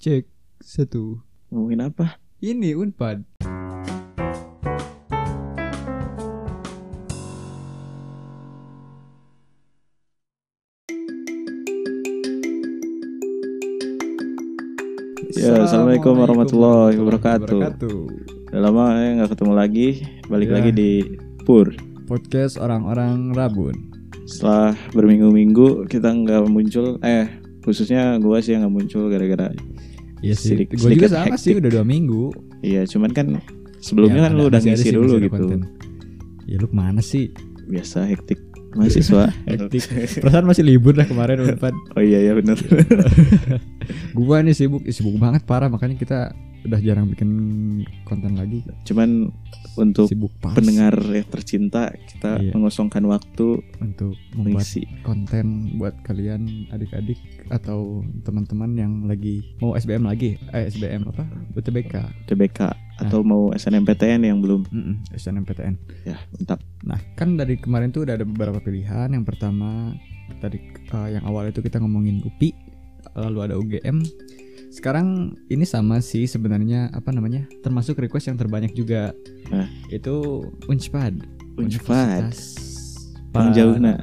Cek satu. Ngomongin apa? Ini Unpad. Ya, Assalamualaikum warahmatullahi wabarakatuh. Udah lama ya nggak ketemu lagi. Balik Ya. lagi di Pur. Podcast orang-orang Rabun. Setelah berminggu-minggu kita nggak muncul. Eh, khususnya gua sih yang nggak muncul gara-gara. Iya sih. Gue juga sama hektik. sih udah dua minggu. Iya, cuman kan sebelumnya Ya, kan lu udah ngisi sih, dulu gitu. konten. Ya lu ke mana sih? Biasa hektik mahasiswa. Hektik. Perasaan masih libur dah kemarin Unpad. oh iya ya benar. Gua nih sibuk, sibuk banget parah makanya kita udah jarang bikin konten lagi. cuman untuk Sibuk pas pendengar yang tercinta kita Iya. mengosongkan waktu untuk membuat mengisi. konten buat kalian adik-adik atau teman-teman yang lagi mau SBM lagi, eh SBM apa? UTBK, TBK atau mau SNMPTN yang belum Mm-mm, SNMPTN. ya mantap Nah, kan dari kemarin tuh udah ada beberapa pilihan. Yang pertama tadi eh, yang awal itu kita ngomongin UPI, lalu ada UGM. Sekarang ini sama sih sebenarnya apa namanya? Termasuk request yang terbanyak juga. Nah. Itu Pa- jauh nah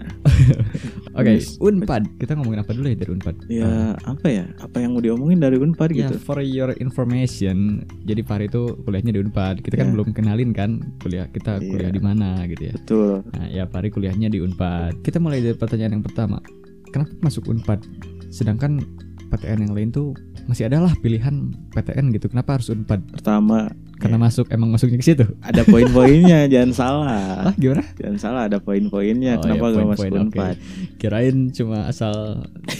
Oke. Unpad. Kita ngomongin apa dulu ya dari Unpad? ya apa ya apa yang mau diomongin dari Unpad Ya, gitu for your information, jadi Fahri itu kuliahnya di Unpad. Kita kan Ya. belum kenalin kan kuliah kita Iya. kuliah di mana gitu ya. betul Nah, ya Fahri kuliahnya di Unpad. Kita mulai dari pertanyaan yang pertama. Kenapa masuk Unpad? Sedangkan PTN yang lain tuh masih adalah pilihan PTN gitu. Kenapa harus Unpad? pertama Karena masuk emang masuknya ke situ. ada poin-poinnya jangan salah Ah, gimana? jangan salah ada poin-poinnya Oh, kenapa iya, gak masuk poin-poin, oke. Unpad Kirain cuma asal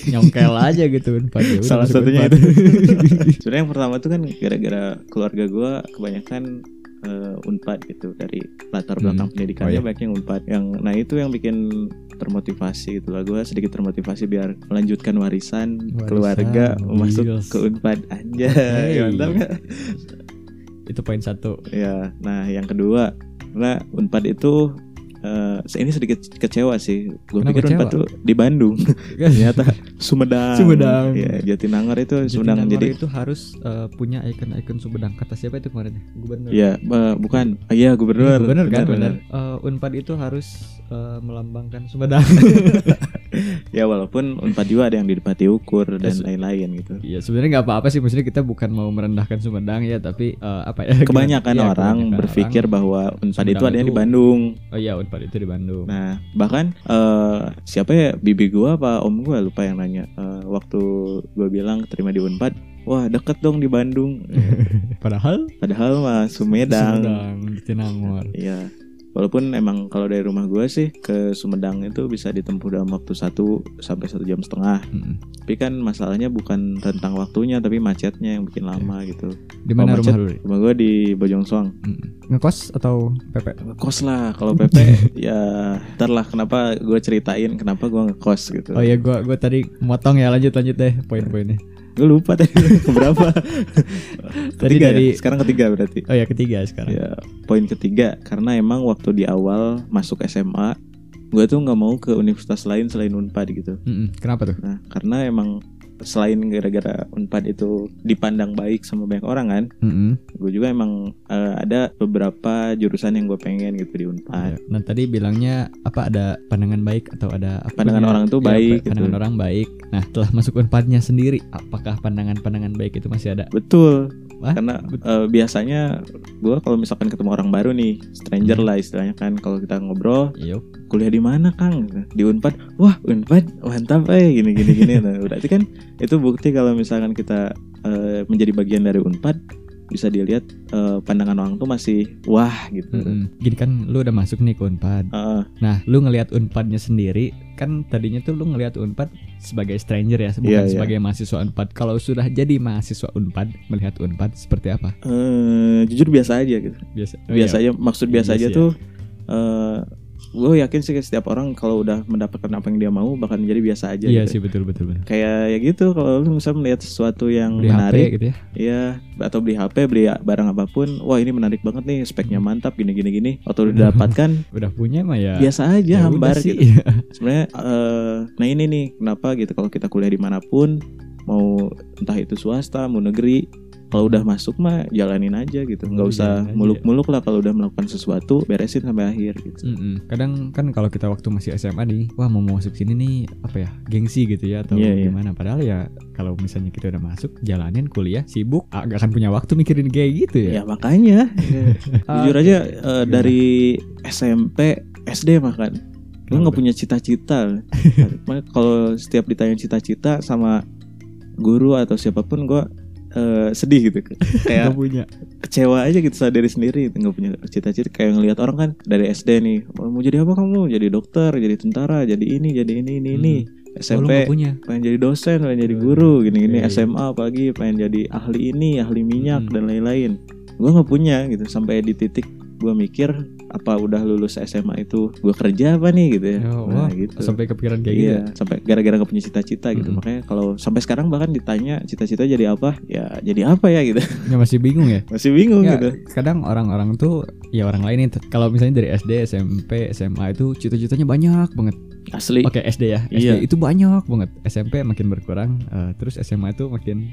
nyongkel aja gitu Unpad. Ya salah masuk satunya Unpad. itu sebenarnya yang pertama tuh kan gara-gara keluarga gua kebanyakan eh, Unpad gitu dari latar belakang Hmm. pendidikannya Oh, iya. banyak yang Unpad yang nah itu yang bikin termotivasi gitu lah gua sedikit termotivasi biar melanjutkan warisan, Warisan, keluarga masuk ke Unpad aja Hey. mantap nggak? itu poin satu. Ya, nah yang kedua, karena Unpad itu eh, ini sedikit kecewa sih. Gue pikir Unpad tuh di Bandung, ternyata Sumedang. Sumedang. Ya, Jatinangor itu Sumedang. Jatinangor Jadi, itu harus eh, punya ikon-ikon Sumedang. Kata siapa itu kemarin? Gubernur. ya eh, bukan, iya gubernur. Bener kan? Bener, Bener. Eh, Unpad itu harus eh, melambangkan Sumedang. Ya walaupun Unpad juga ada yang di Depati Ukur dan lain-lain gitu. Iya sebenarnya nggak apa-apa sih. Maksudnya kita bukan mau merendahkan Sumedang ya, tapi eh, apa ya? Kebanyakan Iya, orang kebanyakan berpikir orang. bahwa Unpad itu Sumedang adanya di Bandung. Oh iya Unpad itu di Bandung. Nah, bahkan eh, siapa ya bibi gua apa om gua lupa yang nanya Eh, waktu gua bilang terima di Unpad, wah deket dong di Bandung. Padahal Padahal mah Sumedang. Sumedang, Jatinangor. Iya. Walaupun emang kalau dari rumah gue sih ke Sumedang itu bisa ditempuh dalam waktu satu sampai satu jam setengah. Mm. Tapi kan masalahnya bukan tentang waktunya, tapi macetnya yang bikin lama gitu. Di mana rumah lu? Rumah gue di Bojongsoang. Mm. Ngekos atau PP? Ngekos lah. Kalau PP ya ntar lah kenapa gue ceritain kenapa gue ngekos gitu. Oh iya gua gua tadi motong ya lanjut lanjut deh poin-poinnya. Gue lupa tadi keberapa. Tadi ketiga dari- ya? sekarang ketiga berarti. Oh ya ketiga sekarang. Ya, poin ketiga karena emang waktu di awal masuk SMA, gue tuh nggak mau ke universitas lain selain Unpad gitu. Mm-mm. Kenapa tuh? Nah, karena emang selain gara-gara Unpad itu dipandang baik sama banyak orang kan, Mm-mm. gue juga emang eh, ada beberapa jurusan yang gue pengen gitu di Unpad. Ya, Nah tadi bilangnya apa ada pandangan baik atau ada apa Pandangan punya- orang tuh ya, baik pa- Pandangan gitu. orang baik. Nah telah masuk unpadnya sendiri, apakah pandangan-pandangan baik itu masih ada? Betul, Wah, karena eh, biasanya gue kalau misalkan ketemu orang baru nih, stranger Hmm. lah istilahnya kan, kalau kita ngobrol, Yuk. kuliah di mana Kang? Di Unpad. Wah, Unpad mantap eh gini gini gini. Nah, berarti kan itu bukti kalau misalkan kita eh, menjadi bagian dari Unpad bisa dilihat eh, pandangan orang tuh masih wah gitu. Mm-mm. Gini kan lu udah masuk nih ke unpad. Heeh, Nah lu ngelihat unpadnya sendiri kan tadinya tuh lu ngelihat unpad sebagai stranger ya, bukan Iya, iya. sebagai mahasiswa unpad. Kalau sudah jadi mahasiswa unpad melihat unpad seperti apa? eh, jujur biasa aja gitu. Biasa. oh biasa iya. aja maksud biasa Iya aja tuh eh gue yakin sih setiap orang kalau udah mendapatkan apa yang dia mau bakal menjadi biasa aja Iya gitu. sih betul betul betul. Kayak ya gitu kalau lu misalnya melihat sesuatu yang Beli HP menarik gitu ya. Iya, atau beli HP, beli barang apa pun. Wah, ini menarik banget nih, speknya mantap gini gini gini. Waktu udah dapatkan Udah punya mah ya. biasa aja ya hambar sih. gitu. Sebenarnya eh, nah ini nih kenapa gitu kalau kita kuliah di mana pun mau entah itu swasta mau negeri kalau udah masuk mah jalanin aja gitu nggak Oh, usah aja. muluk-muluk lah kalau udah melakukan sesuatu beresin sampai akhir gitu Mm-mm. Kadang kan kalau kita waktu masih SMA nih, wah mau masuk sini nih apa ya gengsi gitu ya atau Iya, iya. gimana. Padahal ya kalau misalnya kita udah masuk, jalanin kuliah, sibuk, ah, gak akan punya waktu mikirin kayak gitu ya ya. makanya jujur aja eh, dari SMP SD mah kan lu nggak punya cita-cita kalau setiap ditanya cita-cita sama guru atau siapa pun gua eh, sedih gitu. Kayak Gak punya. kecewa aja gitu sama diri sendiri gitu, nggak punya cita-cita. Kayak ngelihat orang kan dari SD nih. "Oh, mau jadi apa kamu? Jadi dokter jadi tentara jadi ini jadi ini ini ini. Oh, lu SMP gak punya. pengen jadi dosen pengen jadi Oh, guru gini-gini. iya. SMA apalagi pengen jadi ahli ini ahli minyak Hmm. dan lain-lain. Gue nggak punya gitu. Sampai di titik gue mikir apa udah lulus SMA itu gue kerja apa nih gitu ya Oh, nah wah, gitu Sampai kepikiran kayak gitu. iya sampai gara-gara gak punya cita-cita gitu Mm-mm. makanya kalau sampai sekarang bahkan ditanya cita-cita jadi apa ya jadi apa ya gitu Ya masih bingung ya. masih bingung Ya, gitu kadang orang-orang tuh ya orang lain nih kalau misalnya dari SD, SMP, SMA itu cita-citanya banyak banget. asli Oke SD ya, SD Iya. itu banyak banget. SMP makin berkurang, eh, terus SMA itu makin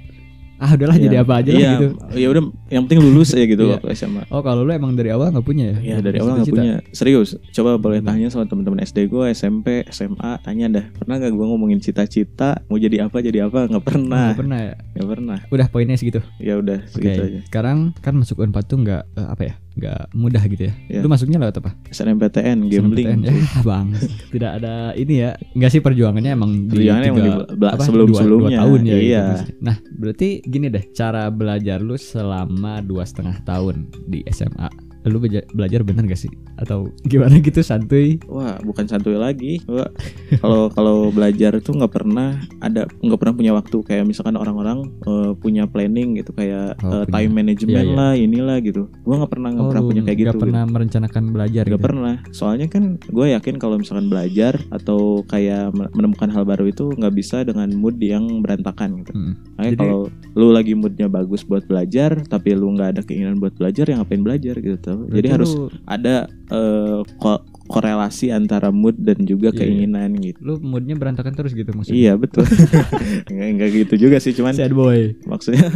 ah udahlah Iya. jadi apa aja lah Iya, gitu. ya udah yang penting lulus aja gitu Iya. waktu SMA Oh kalau lu emang dari awal nggak punya ya? Ya dari awal nggak punya serius. Coba boleh Hmm. tanya sama teman-teman SD gue, SMP, SMA, tanya dah. Pernah gak gue ngomongin cita-cita mau jadi apa jadi apa? Nggak pernah, Nggak pernah ya. nggak pernah. Udah poinnya segitu. Ya udah segitu aja. Sekarang kan masuk Unpad tuh nggak eh, apa ya? Nggak mudah gitu ya. Iya. Lu masuknya lewat apa? SNMPTN, gambling. SNMPTN. Ya bang, tidak ada ini ya. Nggak sih perjuangannya emang di Perjuangannya emang tiga- di bela- apa, sebelum-sebelumnya. dua, dua tahun ya. gitu Iya. maksudnya. nah berarti gini deh, cara belajar lu selama dua setengah tahun di SMA. Lu beja- belajar bener gak sih? Atau gimana gitu santuy? Wah, bukan santuy lagi. Kalau kalau belajar itu nggak pernah ada nggak pernah punya waktu kayak misalkan orang-orang eh, punya planning gitu kayak Oh, punya. time management Iya, iya. lah inilah gitu. Gua nggak pernah nggak Oh, pernah punya kayak gitu. nggak pernah merencanakan belajar Gak gitu. pernah. Soalnya kan gue yakin kalau misalkan belajar atau kayak me- menemukan hal baru itu nggak bisa dengan mood yang berantakan gitu. Hmm. Jadi- kalau lu lagi moodnya bagus buat belajar, tapi lu nggak ada keinginan buat belajar, ya ngapain belajar gitu. Jadi harus lu, ada ko- korelasi antara mood dan juga Iya, iya. keinginan gitu. lu moodnya berantakan terus gitu maksudnya. Iya betul. nggak, nggak gitu juga sih, cuman Sad boy. maksudnya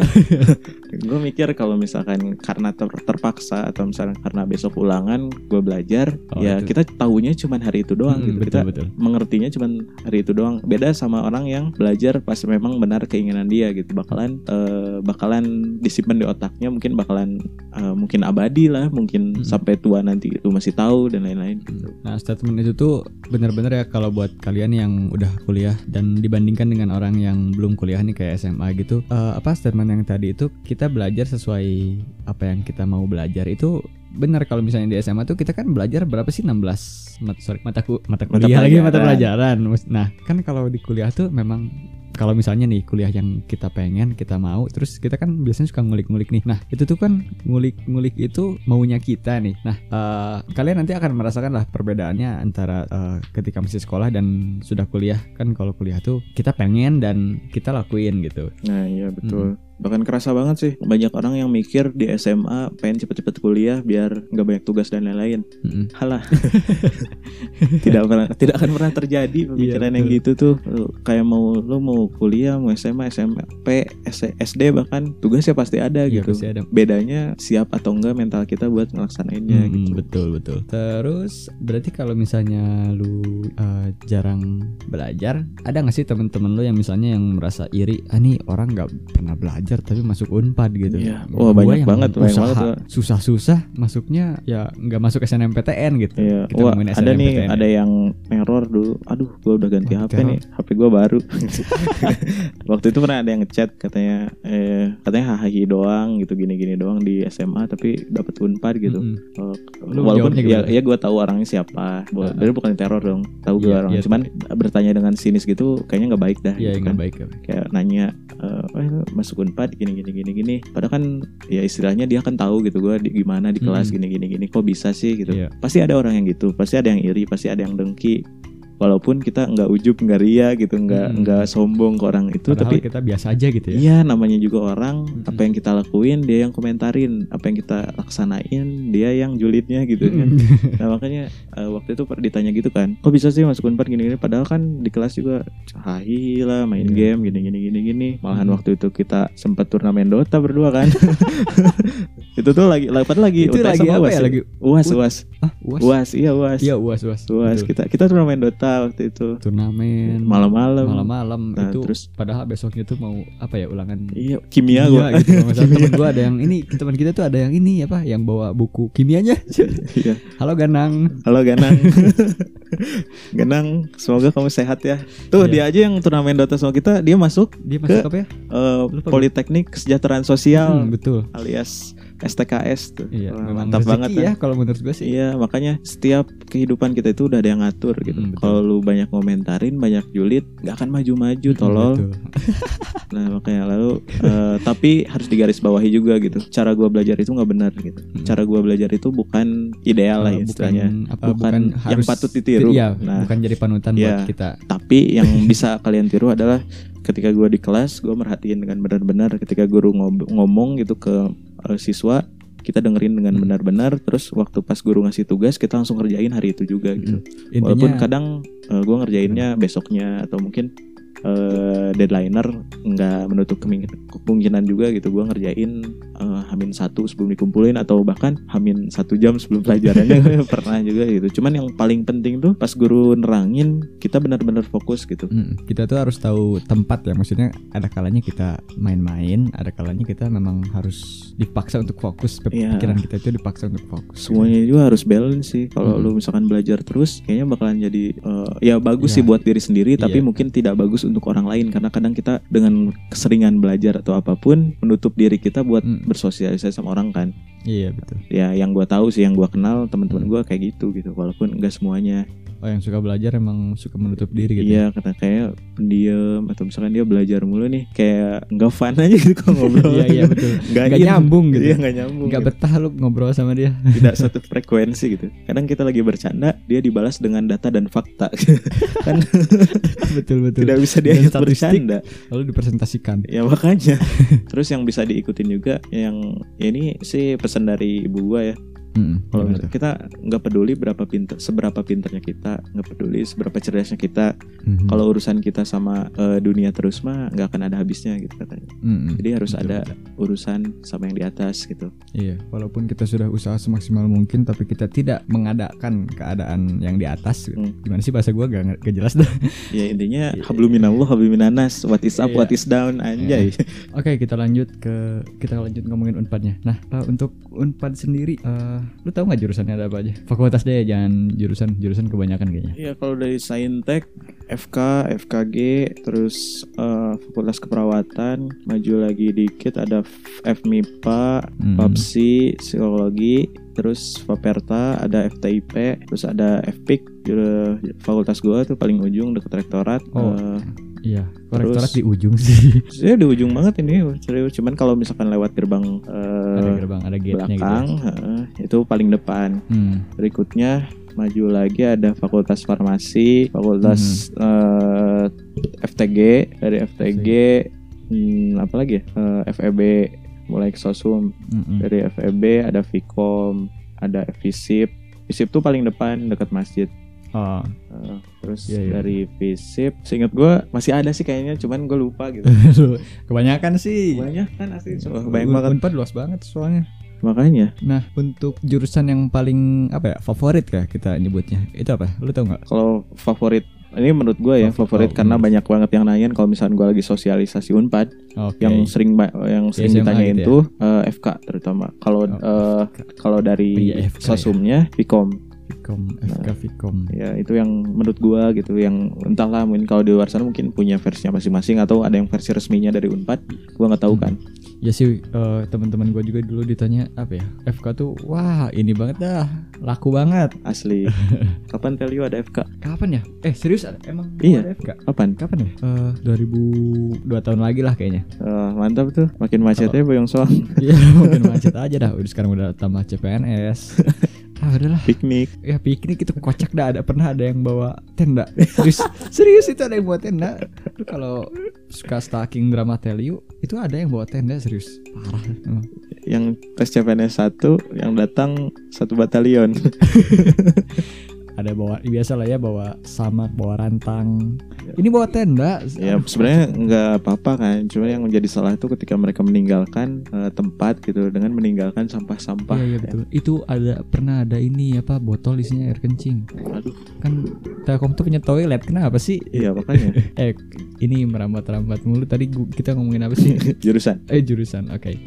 gue mikir kalau misalkan karena ter- terpaksa atau misalkan karena besok ulangan gue belajar Oh, ya itu. kita tahunya cuman hari itu doang Hmm, gitu betul kita betul. mengertinya cuman hari itu doang beda sama orang yang belajar pas memang benar keinginan dia gitu bakalan eh, bakalan disimpan di otaknya mungkin bakalan eh, mungkin abadi lah mungkin Hmm. sampai tua nanti itu masih tahu dan lain-lain gitu Nah statement itu tuh benar-benar ya kalau buat kalian yang udah kuliah dan dibandingkan dengan orang yang belum kuliah nih kayak SMA gitu eh, apa statement yang tadi itu kita belajar sesuai apa yang kita mau belajar itu benar kalau misalnya di SMA tuh kita kan belajar berapa sih? 16 mat, sorry mata ku, mata Mata kuliah lagi mata pelajaran. Nah kan kalau di kuliah tuh memang kalau misalnya nih kuliah yang kita pengen kita mau terus kita kan biasanya suka ngulik-ngulik nih. Nah itu tuh kan ngulik-ngulik itu maunya kita nih. Nah eh, kalian nanti akan merasakan lah perbedaannya antara eh, ketika masih sekolah dan sudah kuliah. Kan kalau kuliah tuh kita pengen dan kita lakuin gitu. Nah iya betul bahkan kerasa banget sih banyak orang yang mikir di SMA pengen cepet-cepet kuliah biar nggak banyak tugas dan lain-lain Mm-mm. halah tidak pernah tidak akan pernah terjadi pemikiran yang gitu tuh kayak mau lu mau kuliah mau SMA SMP SD bahkan tugasnya pasti ada Iya, gitu pasti ada. bedanya siap atau enggak mental kita buat ngelaksanainnya gitu betul betul. Terus berarti kalau misalnya lu uh, jarang belajar, ada nggak sih teman-teman lu yang misalnya yang merasa iri, ah nih orang nggak pernah belajar tapi masuk unpad gitu. Iya. Wah, Gua banyak banget, banyak usaha, banget, Wak. susah-susah masuknya ya nggak masuk SNMPTN gitu. Iya, Kita wah ngomongin ada nih, SNMPTN. ada yang error dulu. Aduh, gua udah ganti Wah, HP teror. nih. HP gua baru. Waktu itu pernah ada yang ngechat katanya, eh, katanya hahaha doang gitu, gini-gini doang di SMA, tapi dapat unpad gitu. Eh, Lu walaupun ya, ya gue tahu orangnya siapa, Ah, Dia bukan teror dong, tahu gue Iya, orang. iya, Cuman bertanya dengan sinis gitu, kayaknya nggak baik dah. Iya gitu kan. baik. Kayak nanya, eh, oh, ini masuk unpad gini gini gini gini. Padahal kan ya istilahnya dia kan tahu gitu gue di, gimana di kelas Mm. gini gini gini. Kok bisa sih gitu? Iya. Pasti ada orang yang gitu, pasti ada yang iri, pasti ada yang dengki. Walaupun kita nggak ujub nggak ria gitu nggak Hmm. nggak sombong ke orang itu Padahal tapi kita biasa aja gitu ya. Iya namanya juga orang Mm-mm. apa yang kita lakuin dia yang komentarin apa yang kita laksanain dia yang julidnya gitu kan Mm. nah makanya eh, waktu itu ditanya gitu kan kok bisa sih masuk unpad gini-gini padahal kan di kelas juga hahi lah main Iya. game gini-gini gini-gini malahan Mm. waktu itu kita sempat turnamen Dota berdua kan itu tuh lagi padahal lagi? Itu lagi apa UAS ya? Lagi uas uas. Ah, uas. uas iya uas. Iya, uas, uas. uas. Betul. kita kita turnamen Dota waktu itu. Turnamen malam-malam. Malam-malam. Nah, itu terus- padahal besoknya tuh mau apa ya ulangan? Iya kimia gua. gitu. Salah temen gua ada yang ini teman kita tuh ada yang ini apa yang bawa buku kimianya. Iya. halo Ganang. Halo Ganang. Ganang, semoga kamu sehat ya. Tuh Iya. dia aja yang turnamen Dota sama kita, dia masuk dia masuk apa ya? gua. Politeknik Kesejahteraan Sosial. Hmm, betul. Alias STKS tuh. iya Wah, mantap banget ya ya. kalau menurut gua sih Iya, makanya setiap kehidupan kita itu udah ada yang ngatur gitu. Hmm. Kalau lu banyak komentarin, banyak julid, gak akan maju-maju tolol. Betul. Nah, makanya lalu eh, tapi harus digarisbawahi juga gitu. Cara gua belajar itu nggak benar gitu. Hmm. Cara gua belajar itu bukan ideal lah Eh, istilahnya. apa Bukan bukan yang harus patut ditiru. Iya, Nah. bukan jadi panutan Iya. buat kita. Tapi yang bisa kalian tiru adalah ketika gue di kelas, gue merhatiin dengan benar-benar ketika guru ngomong gitu ke eh, siswa, kita dengerin dengan Hmm. benar-benar. Terus waktu pas guru ngasih tugas, kita langsung kerjain hari itu juga gitu. Intinya Walaupun kadang gue ngerjainnya besoknya atau mungkin eh, deadlineer nggak menutup kemungkin- kemungkinan juga gitu. Gue ngerjain eh, hamin satu sebelum dikumpulin atau bahkan hamin satu jam sebelum pelajarannya pernah juga gitu. Cuman yang paling penting tuh pas guru nerangin kita benar-benar fokus gitu. Mm, kita tuh harus tahu tempat ya maksudnya ada kalanya kita main-main ada kalanya kita memang harus dipaksa untuk fokus Iya. pikiran kita itu dipaksa untuk fokus semuanya juga harus balance sih kalau Hmm. lu misalkan belajar terus kayaknya bakalan jadi eh, ya bagus Iya. sih buat diri sendiri tapi Iya. mungkin tidak bagus untuk orang lain. Karena kadang kita dengan keseringan belajar atau apa pun menutup diri kita buat Hmm. bersosialisasi sama orang kan. Iya betul. Ya yang gua tahu sih yang gua kenal teman-teman gua kayak gitu gitu walaupun enggak semuanya oh yang suka belajar emang suka menutup diri gitu iya karena kayak pendiam atau misalkan dia belajar mulu nih kayak nggak fun aja gitu kalau ngobrol iya iya betul nggak nyambung gitu iya nggak nyambung nggak gitu. betah lu ngobrol sama dia tidak satu frekuensi gitu. Kadang kita lagi bercanda, dia dibalas dengan data dan fakta. kan betul betul tidak bisa statistik. bercanda. lalu dipresentasikan Ya makanya. Terus yang bisa diikutin juga yang ya ini sih pesan dari ibu gua ya. Mm, Kalau kita nggak peduli berapa pinter, seberapa pinternya kita, nggak peduli seberapa cerdasnya kita. Mhm. Kalau urusan kita sama eh, dunia terus mah nggak akan ada habisnya gitu katanya. Mm-mm. Jadi harus Betul, ada betul. urusan sama yang di atas gitu. Iya, walaupun kita sudah usaha semaksimal mungkin, tapi kita tidak mengadakan keadaan yang di atas. gitu. Hmm. Gimana sih bahasa gua gak, gak jelas dah. Ya intinya habluminallah habluminanas what is up Iya. what is down anjay. Oke, kita lanjut ke kita lanjut ngomongin unpadnya. Nah, untuk unpad sendiri, eh, lu tahu nggak jurusannya ada apa aja? Fakultas deh, jangan jurusan jurusan kebanyakan kayaknya. Iya kalau dari Saintek, FK, FKG, terus eh, Fakultas Keperawatan, maju lagi dikit ada FMIPA, Hmm. PAPSI, Psikologi, terus Faperta, ada FTIP, terus ada FPIK, Fakultas gua tuh paling ujung deket rektorat. Oh. Eh, Iya, korektorat di ujung sih. Sebenarnya di ujung banget ini, serius. Cuman kalau misalkan lewat gerbang eh, ada gerbang, ada gate-nya gitu. belakang, heeh, itu paling depan. Hmm. Berikutnya maju lagi ada Fakultas Farmasi, Fakultas eh, FTG dari FTG, hmm, apa lagi ya? Eh, FEB mulai ke Sosum Mm-mm. dari FEB ada Vkom, ada FISIP. FISIP tuh paling depan dekat masjid. Oh, Eh, terus Iya, iya. dari FISIP, seingat gue masih ada sih kayaknya, cuman gue lupa gitu. kebanyakan sih. Banyak kan asli, Wah, banyak banget. Unpad luas banget soalnya. Makanya Nah, untuk jurusan yang paling apa ya favorit kah kita nyebutnya? Itu apa? Lu tau nggak? kalau favorit ini menurut gue ya Oh, favorit oh, karena hmm. banyak banget yang nanyain kalau misalnya gue lagi sosialisasi unpad Oke. yang sering yang sering SMA ditanyain gitu ya? tuh eh, FK terutama kalau Oh, eh, kalau dari Oh, iya, ya. sosumnya Vkom Vkom, FK Vkom. ya itu yang menurut gue gitu yang entahlah mungkin kalau di luar sana mungkin punya versinya masing-masing atau ada yang versi resminya dari unpad gue nggak tahu Hmm. kan. Ya sih eh, teman-teman gue juga dulu ditanya apa ya FK tuh wah ini banget dah laku banget. Asli. Kapan tell you ada FK kapan ya? Eh serius ada emang Iya. ada FK kapan? Kapan ya? Eh 2000 dua tahun lagi lah kayaknya. Eh, mantap tuh makin macetnya boyong soang. Iya mungkin macet aja dah udah sekarang udah tambah CPNS Ah, udahlah. piknik Ya piknik itu kocak dah ada pernah ada yang bawa tenda. Serius, serius itu ada yang bawa tenda. Kalau suka stalking drama Telio itu ada yang bawa tenda serius. Parah emang. yang tes CPNS 1 yang datang satu batalion Ada bawa biasa lah ya bawa samak, bawa rantang. Ini bawa tenda. ya sebenarnya nggak apa-apa kan cuma yang menjadi salah itu ketika mereka meninggalkan eh, tempat gitu dengan meninggalkan sampah-sampah Iya, iya betul. Itu ada pernah ada ini apa botol isinya air kencing. aduh Kan Telkom tuh punya toilet. Kenapa sih? iya makanya Eh ini merambat-rambat mulu tadi gua- kita ngomongin apa sih? jurusan eh jurusan. Oke.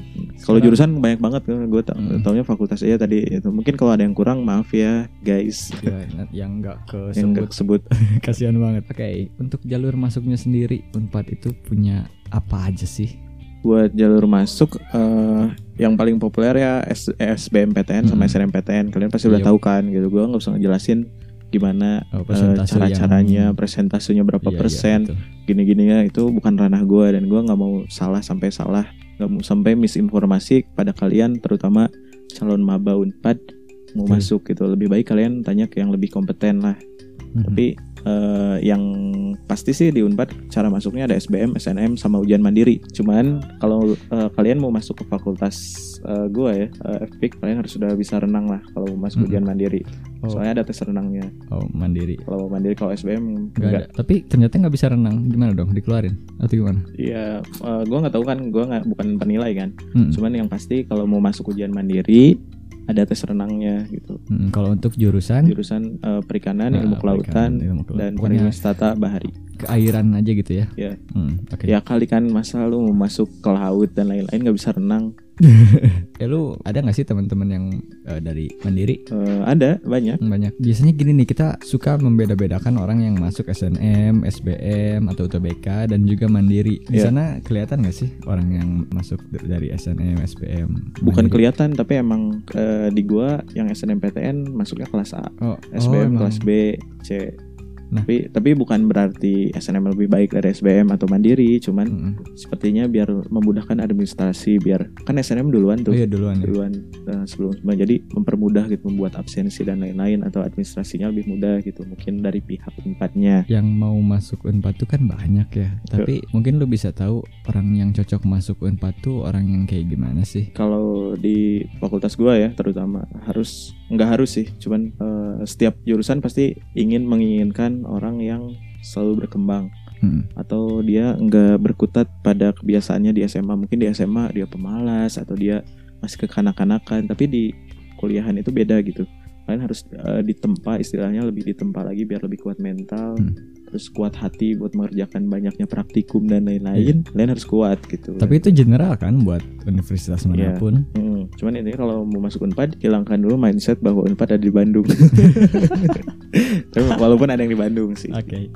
Kalau jurusan banyak banget kan gue tau Mm. taunya fakultas iya tadi itu mungkin kalau ada yang kurang maaf ya guys Ya, yang enggak yang kesebut nggak sebut kasihan banget. Oke, untuk jalur masuknya sendiri Unpad itu punya apa aja sih? buat jalur masuk eh, yang paling populer ya S SBMPTN sama Mm. SNMPTN kalian pasti udah Iya. tahu kan gitu gue nggak usah ngejelasin gimana Oh, eh, cara-caranya yang- presentasenya berapa Iya, iya, persen betul. gini-gininya itu bukan ranah gue dan gue nggak mau salah sampai salah nggak mau sampai misinformasi pada kalian terutama calon maba unpad mau Betul. masuk gitu lebih baik kalian tanya ke yang lebih kompeten lah Mhm. tapi eh, yang pasti sih di unpad cara masuknya ada SBM SNM sama ujian mandiri cuman kalau eh, kalian mau masuk ke fakultas eh, gue ya eh, FPIK kalian harus sudah bisa renang lah kalau mau masuk Mhm. ujian mandiri Oh. soalnya ada tes renangnya oh mandiri. kalau mau mandiri kalau SBM Enggak ada. Tapi ternyata nggak bisa renang. Gimana dong? Dikeluarin atau gimana? Iya, eh, gua nggak tahu kan, gua nggak bukan penilai kan. Hmm. Cuman yang pasti kalau mau masuk ujian mandiri ada tes renangnya gitu. Hmm, kalau untuk jurusan Jurusan eh, perikanan, Nah, ilmu kelautan, perikanan, ilmu kelautan. dan pariwisata bahari. keairan aja gitu ya. Iya. Hmm, oke. Ya kali kan masa lu mau masuk ke laut dan lain-lain nggak bisa renang. Eh lu ada nggak sih teman-teman yang eh, dari mandiri? Eh, ada banyak. Banyak. Biasanya gini nih, kita suka membeda-bedakan orang yang masuk SNM, SBM atau UTBK dan juga mandiri. Di Iya. sana kelihatan nggak sih orang yang masuk dari SNM, SBM? Bukan mandiri? kelihatan tapi emang eh, di gua yang SNMPTN masuknya kelas A, Oh, SBM oh, kelas. B, C. Nah. Tapi tapi bukan berarti SNM lebih baik dari SBM atau mandiri, cuman Mm-mm. sepertinya biar memudahkan administrasi biar kan SNM duluan Oh tuh iya duluan ya. duluan eh, sebelum sebelum jadi mempermudah gitu membuat absensi dan lain-lain atau administrasinya lebih mudah gitu mungkin dari pihak tempatnya Yang mau masuk Unpad tuh kan banyak ya. Tapi mungkin lu bisa tahu orang yang cocok masuk Unpad tuh orang yang kayak gimana sih? kalau di fakultas gua ya terutama harus nggak harus sih cuman eh, setiap jurusan pasti ingin menginginkan orang yang selalu berkembang Hmm. atau dia nggak berkutat pada kebiasaannya di SMA mungkin di SMA dia pemalas atau dia masih kekanak-kanakan tapi di kuliahan itu beda gitu kalian harus eh, ditempa istilahnya lebih ditempa lagi biar lebih kuat mental Hmm. terus kuat hati buat mengerjakan banyaknya praktikum dan lain-lain kalian harus kuat gitu. Tapi itu general kan buat universitas Iya. mana pun. Hmm, cuman intinya kalau mau masuk Unpad hilangkan dulu mindset bahwa Unpad ada di Bandung. Tapi walaupun ada yang di Bandung sih. Oke.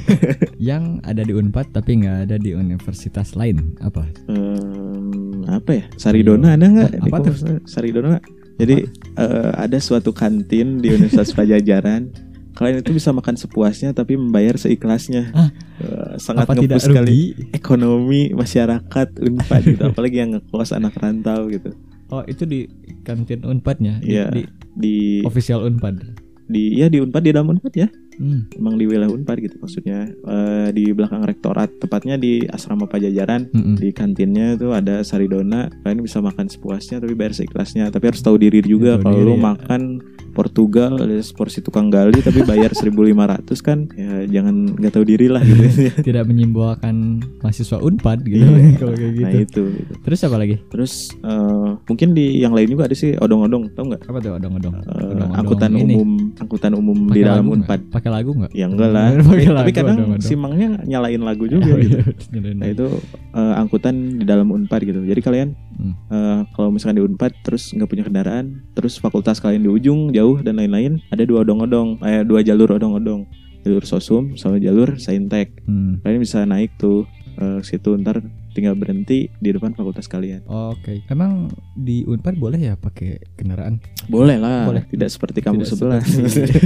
yang ada di Unpad tapi nggak ada di universitas lain apa? Em, apa ya? Saridona ada nggak? Apa tuh? Saridona. Jadi eh, ada suatu kantin di Universitas Pajajaran. Kalian itu bisa makan sepuasnya tapi membayar seikhlasnya. Ah. Eh, sangat ngepus sekali ekonomi masyarakat Unpad gitu. Apalagi yang ngekos anak rantau gitu. Oh itu di kantin Unpadnya? Di- Iya. Di, Di official Unpad. di ya di Unpad di dalam Unpad ya. Hmm. emang di wilayah Unpad gitu maksudnya eh, di belakang rektorat tepatnya di asrama Pajajaran Mm-mm. di kantinnya itu ada saridona kalian bisa makan sepuasnya tapi bayar seikhlasnya tapi harus tahu diri juga Ya, kalau diri lu ya. makan Portugal ada porsi tukang gali tapi bayar 1500 kan ya jangan nggak tahu diri lah gitu Tidak menyimbolkan mahasiswa Unpad gitu Iya. kalau kayak gitu. nah itu gitu. Terus apa lagi? terus eh, mungkin di yang lain juga ada sih odong-odong tau nggak Apa tuh odong-odong? Odong-odong angkutan ini. umum angkutan umum Pakai di dalam? Unpad Pakai lagu nggak? ya enggak lah tapi, tapi lagu, kadang odong-odong. si Mangnya nyalain lagu juga gitu Nyalain Nah lagu. itu eh, angkutan di dalam Unpad gitu. Jadi kalian Hmm. eh, kalau misalkan di Unpad terus nggak punya kendaraan, terus fakultas kalian di ujung jauh dan lain-lain, ada dua odong-odong, eh dua jalur odong-odong, jalur sosum sama jalur saintek. Hmm. Kalian bisa naik tuh eh, ke situ ntar tinggal berhenti di depan fakultas kalian. Oke. Emang di Unpad boleh ya pakai kendaraan? Boleh lah, Boleh. tidak seperti kampus Tidak sebelah. seperti-.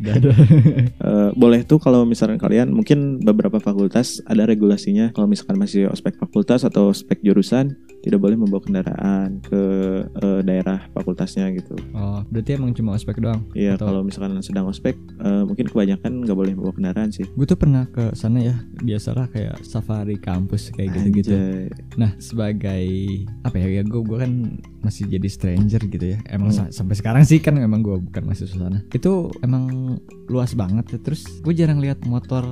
Eh, boleh tuh kalau misalkan kalian mungkin beberapa fakultas ada regulasinya kalau misalkan masih ospek fakultas atau ospek jurusan tidak boleh membawa kendaraan ke eh, daerah fakultasnya gitu. Oh, berarti emang cuma ospek doang. Iya, Atau- kalau misalkan sedang ospek eh, mungkin kebanyakan nggak boleh membawa kendaraan sih. Gue tuh pernah ke sana ya, biasalah kayak safari kampus kayak gitu-gitu. Nah, sebagai apa ya? Ya gue kan masih jadi stranger gitu ya. Emang Hmm. sa- sampai sekarang sih kan emang gue bukan mahasiswa sana. Itu emang luas banget ya. Terus gue jarang lihat motor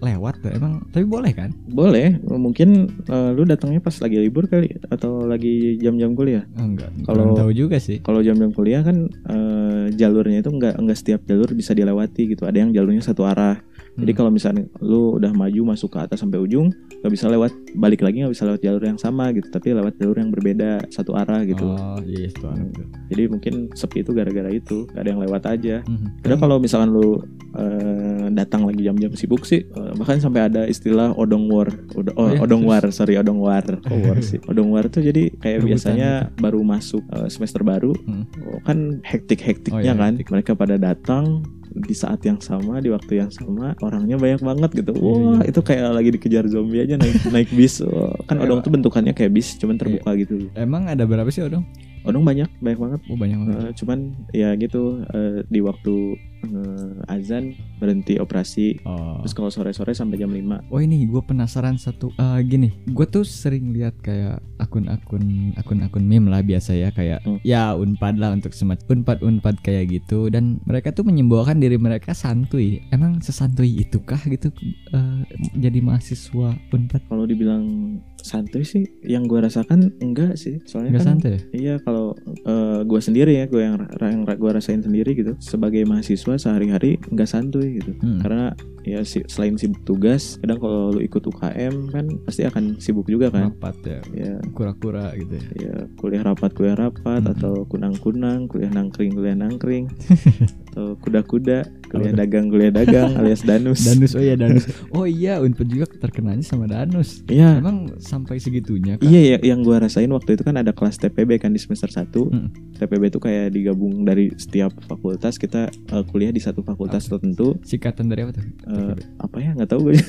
lewat. Emang tapi boleh kan? Boleh, mungkin eh, lu datangnya pas lagi libur kali atau lagi jam-jam kuliah. Enggak. Kalau- tahu juga sih. Kalau jam-jam kuliah kan eh, jalurnya itu nggak nggak setiap jalur bisa dilewati gitu. Ada yang jalurnya satu arah. Jadi Hmm. kalau misalnya lu udah maju masuk ke atas sampai ujung, nggak bisa lewat balik lagi nggak bisa lewat jalur yang sama gitu, tapi lewat jalur yang berbeda satu arah gitu. Oh, iya yes, anak tuh. Jadi mungkin sepi itu gara-gara itu, gak ada yang lewat aja. Mhm. Padahal kalau misalkan lu eh, datang lagi jam-jam sibuk sih, eh, bahkan sampai ada istilah odong war, Od- oh, Oh iya, odong war, sorry odong war, oh war sih, odong war tuh jadi kayak Rebutan biasanya baru masuk eh, semester baru, Hmm. oh, kan hektik-hektiknya Oh iya, kan, hektik. mereka pada datang di saat yang sama di waktu yang sama orangnya banyak banget gitu Iya, wah iya. itu kayak lagi dikejar zombie aja naik naik bis Wah, kan Iya. odong tuh bentukannya kayak bis cuman terbuka gitu Emang ada berapa sih odong? odong banyak banyak banget Oh banyak banget. Eh, cuman ya gitu eh, di waktu eh, azan berhenti operasi Oh. terus kalau sore-sore sampai jam 5 Oh ini gue penasaran satu Eh, gini, gue tuh sering lihat kayak akun-akun akun-akun meme lah biasa ya kayak Hmm. ya unpad lah untuk semat unpad unpad kayak gitu dan mereka tuh menyembolkan diri mereka santuy. Emang sesantuy itukah gitu eh, jadi mahasiswa unpad? kalau dibilang santuy sih yang gue rasakan enggak sih soalnya Enggak kan santuy? ya? Iya kalau gue sendiri ya gue yang yang gue rasain sendiri gitu sebagai mahasiswa sehari-hari nggak santuy gitu Hmm. karena ya si- selain sibuk tugas kadang kalau lu ikut UKM kan pasti akan sibuk juga kan Rapat ya, ya kura-kura gitu ya. ya kuliah rapat kuliah rapat Hmm. atau kunang-kunang kuliah nangkring kuliah nangkring atau kuda-kuda kuliah dagang kuliah dagang alias danus Danus oh iya Danus. Oh iya unpad juga terkenanya sama Danus. iya Emang sampai segitunya kan? Iya ya, yang gue rasain waktu itu kan ada kelas TPB kan di semester 1 Hmm. TPB itu kayak digabung dari setiap fakultas kita eh, kuliah di satu fakultas tertentu Singkatan dari apa tuh? Eh, apa ya nggak tahu gue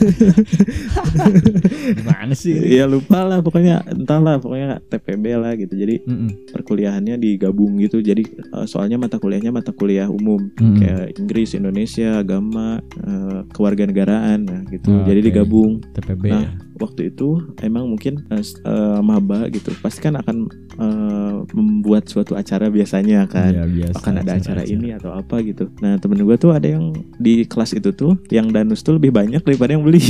Gimana sih? Iya lupa lah pokoknya entahlah pokoknya TPB lah gitu jadi Mm-mm. perkuliahannya digabung gitu jadi eh, soalnya mata kuliahnya mata kuliah umum Mm-mm. kayak Inggris Indonesia agama eh, kewarganegaraan nah gitu Oh, jadi oke. digabung TPB Nah, ya. Waktu itu emang mungkin eh, maba gitu pasti kan akan eh, membuat suatu acara biasanya kan Iya, biasa, akan ada acara acara-acara. ini atau apa gitu nah temen gue tuh ada yang di kelas itu tuh yang danus tuh lebih banyak daripada yang beli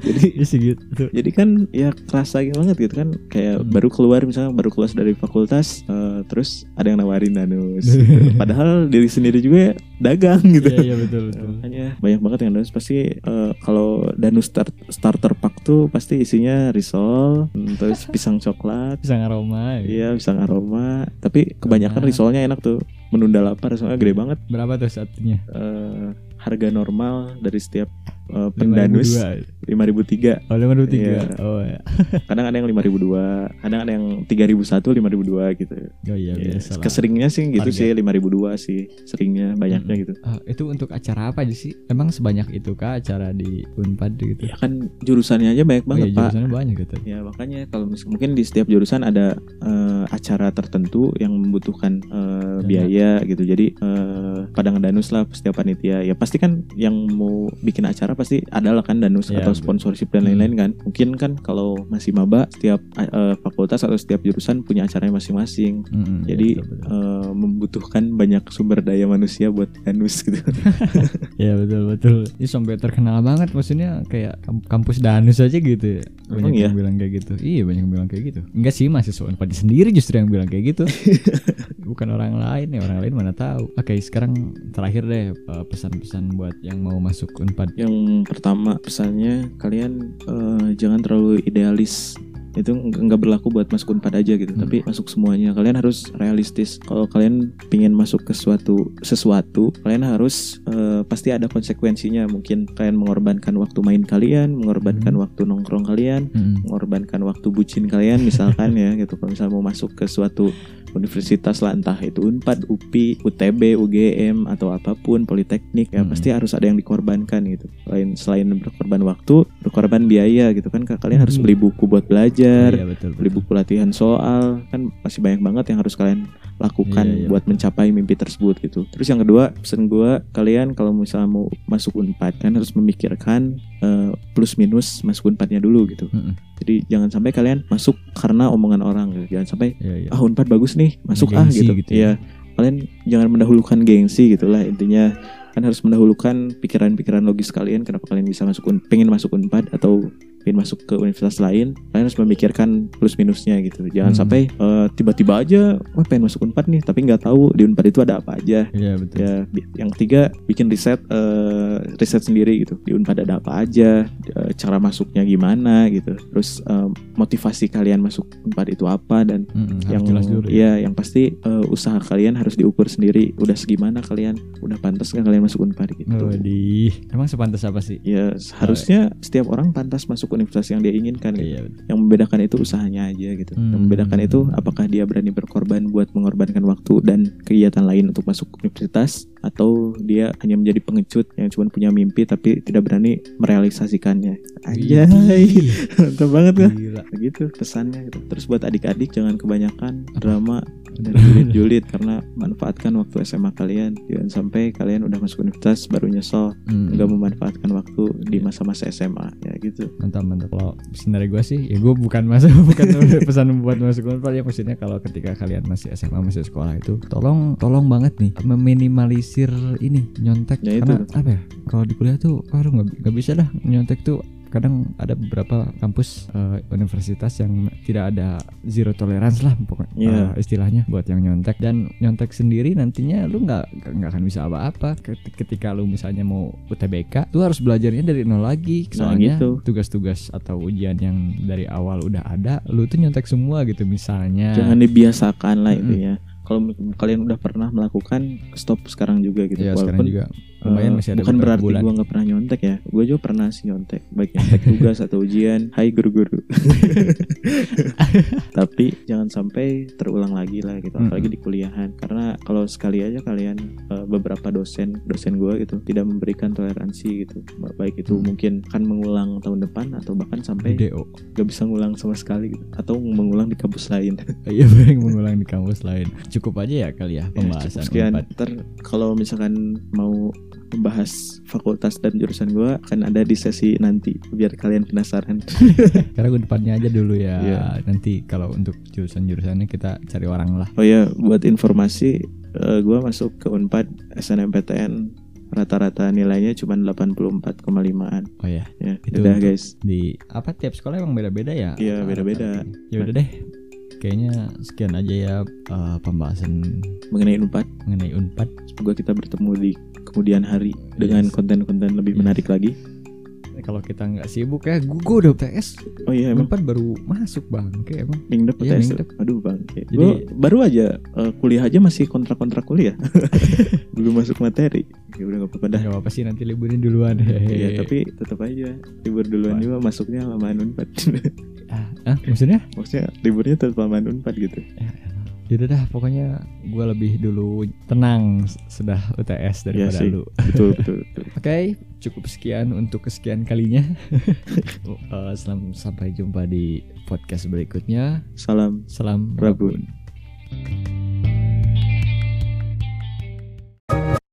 jadi Iya sih gitu. jadi kan ya kerasa banget gitu kan kayak Hmm. baru keluar misalnya baru keluar dari fakultas eh, terus ada yang nawarin danus padahal diri sendiri juga dagang gitu Iya iya betul betul. makanya banyak banget yang danus pasti eh, kalau danus start, starter pack tuh pasti isinya risol hmm, terus pisang coklat Pisang aroma. ya. iya pisang aroma tapi kebanyakan risolnya enak tuh menunda lapar soalnya gede banget Berapa tuh satunya? Eh, harga normal dari setiap eh, pendanus 5.002. 5003 Oh lima ribu tiga. Iya. Oh ya. kadang ada yang 5002 kadang ada yang 3001 5002 gitu Oh iya Iya, biasa keseringnya sih gitu Harga. sih 5002 sih seringnya banyaknya Mm-mm. gitu Ah, itu untuk acara apa aja sih? Emang sebanyak itu kah acara di Unpad gitu? ya kan jurusannya aja banyak Oh banget iya, pak jurusannya banyak gitu. Ya makanya kalau mungkin di setiap jurusan ada eh, acara tertentu yang membutuhkan Dana. biaya gitu. Jadi eh, pada ngedanus lah setiap panitia. Ya pasti kan yang mau bikin acara pasti ada lah kan danus Iya, atau betul. sponsorship dan Hmm. lain-lain kan. Mungkin kan kalau masih maba setiap eh, fakultas atau setiap jurusan punya acaranya masing-masing. Iya, Jadi betul, betul. eh, membutuhkan banyak sumber daya manusia buat danus gitu. Iya betul betul. Ini sampai terkenal banget maksudnya kayak kamp- kampus Danus aja gitu ya. Banyak Emang yang iya? bilang kayak gitu. Iya banyak yang bilang kayak gitu. Enggak sih mahasiswa Unpad sendiri justru yang bilang kayak gitu. Bukan orang lain ya orang lain mana tahu. Oke sekarang terakhir deh eh, pesan-pesan buat yang mau masuk Unpad. Yang pertama pesannya kalian eh, jangan terlalu idealis itu nggak berlaku buat masuk unpad aja gitu Hmm. tapi masuk semuanya kalian harus realistis kalau kalian pingin masuk ke suatu sesuatu kalian harus eh, pasti ada konsekuensinya mungkin kalian mengorbankan waktu main kalian mengorbankan Hmm. waktu nongkrong kalian Mm-mm. mengorbankan waktu bucin kalian misalkan ya gitu kalau misalnya mau masuk ke suatu universitas lah entah itu Unpad, UPI, UTB, UGM atau apa pun Politeknik ya Hmm. pasti harus ada yang dikorbankan gitu. Selain selain berkorban waktu, berkorban biaya gitu kan kalian harus Hmm. beli buku buat belajar, Iya betul. beli buku latihan soal kan masih banyak banget yang harus kalian lakukan Iya, iya. buat mencapai mimpi tersebut gitu. Terus yang kedua pesan gua kalian kalau misalnya mau masuk Unpad kan harus memikirkan eh, plus minus masuk Unpadnya dulu gitu. Mm-mm. Jadi jangan sampai kalian masuk karena omongan orang gitu. Jangan sampai Iya iya. ah Unpad bagus nih masuk ah gitu. gitu ya. Iya. Kalian jangan mendahulukan gengsi gitulah intinya kan harus mendahulukan pikiran-pikiran logis kalian kenapa kalian bisa masuk pengen masuk Unpad atau pengen masuk ke universitas lain kalian harus memikirkan plus minusnya gitu jangan Hmm. sampai eh, tiba-tiba aja wah pengen masuk Unpad nih tapi nggak tahu di Unpad itu ada apa aja Iya betul. ya yang ketiga bikin riset eh, riset sendiri gitu di Unpad ada apa aja eh, cara masuknya gimana gitu terus eh, motivasi kalian masuk Unpad itu apa dan harus yang jelas dulu ya. ya yang pasti eh, usaha kalian harus diukur sendiri udah segimana kalian udah pantas nggak kalian masuk Unpad gitu Waduh, emang sepantas apa sih? ya harusnya setiap orang pantas masuk universitas yang dia inginkan gitu. Iya. Yang membedakan itu usahanya aja gitu. Yang Hmm. membedakan itu apakah dia berani berkorban buat mengorbankan waktu dan kegiatan lain untuk masuk universitas atau dia hanya menjadi pengecut yang cuma punya mimpi tapi tidak berani merealisasikannya. Aja. Mantap banget kan Gila. begitu pesannya gitu. terus buat adik-adik jangan kebanyakan drama dan julid-julid karena manfaatkan waktu SMA kalian. Jangan sampai kalian udah masuk universitas baru nyesel. Mm, nggak memanfaatkan waktu di masa-masa SMA ya gitu. Mantap mantap. Kalau pesan dari gue sih ya gue bukan masuk bukan pesan buat masuk unpad ya maksudnya kalau ketika kalian masih SMA masih sekolah itu tolong tolong banget nih meminimalisir ini nyontek. Ya, itu. karena apa ya? Kalau di kuliah tuh aduh nggak bisa dah nyontek tuh kadang ada beberapa kampus eh, universitas yang tidak ada zero tolerance lah pokoknya Iya. eh, istilahnya buat yang nyontek. Dan nyontek sendiri nantinya lu nggak nggak akan bisa apa-apa. Ket- ketika lu misalnya mau UTBK lu harus belajarnya dari nol lagi. Nah, soalnya gitu. tugas-tugas atau ujian yang dari awal udah ada lu tuh nyontek semua gitu misalnya. Jangan dibiasakan lah itu ya kalau kalian udah pernah melakukan stop sekarang juga gitu. Ya sekarang walaupun juga. lumayan eh, masih ada bukan berarti bulan. gua nggak pernah nyontek ya. Gue juga pernah sih nyontek. Baik nyontek tugas atau ujian. Hai guru-guru. Tapi jangan sampai terulang lagi lah gitu apalagi di kuliahan. Karena kalau sekali aja kalian eh, beberapa dosen dosen gue gitu tidak memberikan toleransi gitu. Baik itu Hmm. mungkin akan mengulang tahun depan atau bahkan sampai video gak bisa ngulang sama sekali gitu. Atau mengulang di kampus lain. Iya mengulang di kampus lain cukup aja ya kali ya Ya, pembahasan cukup sekian. Unpad. ntar kalau misalkan mau membahas fakultas dan jurusan gue akan ada di sesi nanti biar kalian penasaran. Karena unpadnya aja dulu ya. Iya. nanti kalau untuk jurusan-jurusannya kita cari orang lah. Oh ya buat informasi gue masuk ke Unpad SNMPTN rata-rata nilainya cuma 84,5an oh ya ya Itu udah guys. di apa tiap sekolah emang beda-beda ya? Iya, beda-beda. ya udah deh kayaknya sekian aja ya eh, pembahasan mengenai Unpad mengenai unpad semoga kita bertemu di kemudian hari dengan Yes. konten-konten lebih Yes. menarik lagi kalau kita nggak sibuk ya gue udah UTS oh iya emang. Unpad baru masuk bang kayak emang Mingdep Iya, UTS Mingdep. aduh bang Jadi- Gua baru aja eh, kuliah aja masih kontrak-kontrak kuliah. Belum masuk materi. Ya udah gak apa-apa dah. Nggak apa sih nanti liburin duluan. Iya tapi tetap aja. Libur duluan juga masuknya lamaan unpad ah, ah, maksudnya? Maksudnya liburnya tetap lamaan unpad gitu Yaudah dah pokoknya gue lebih dulu tenang sudah UTS iya daripada yeah, lu. Betul betul. betul. Oke okay, cukup sekian untuk kesekian kalinya. Oh, eh, uh, salam sampai jumpa di podcast berikutnya. Salam salam rabun. rabun.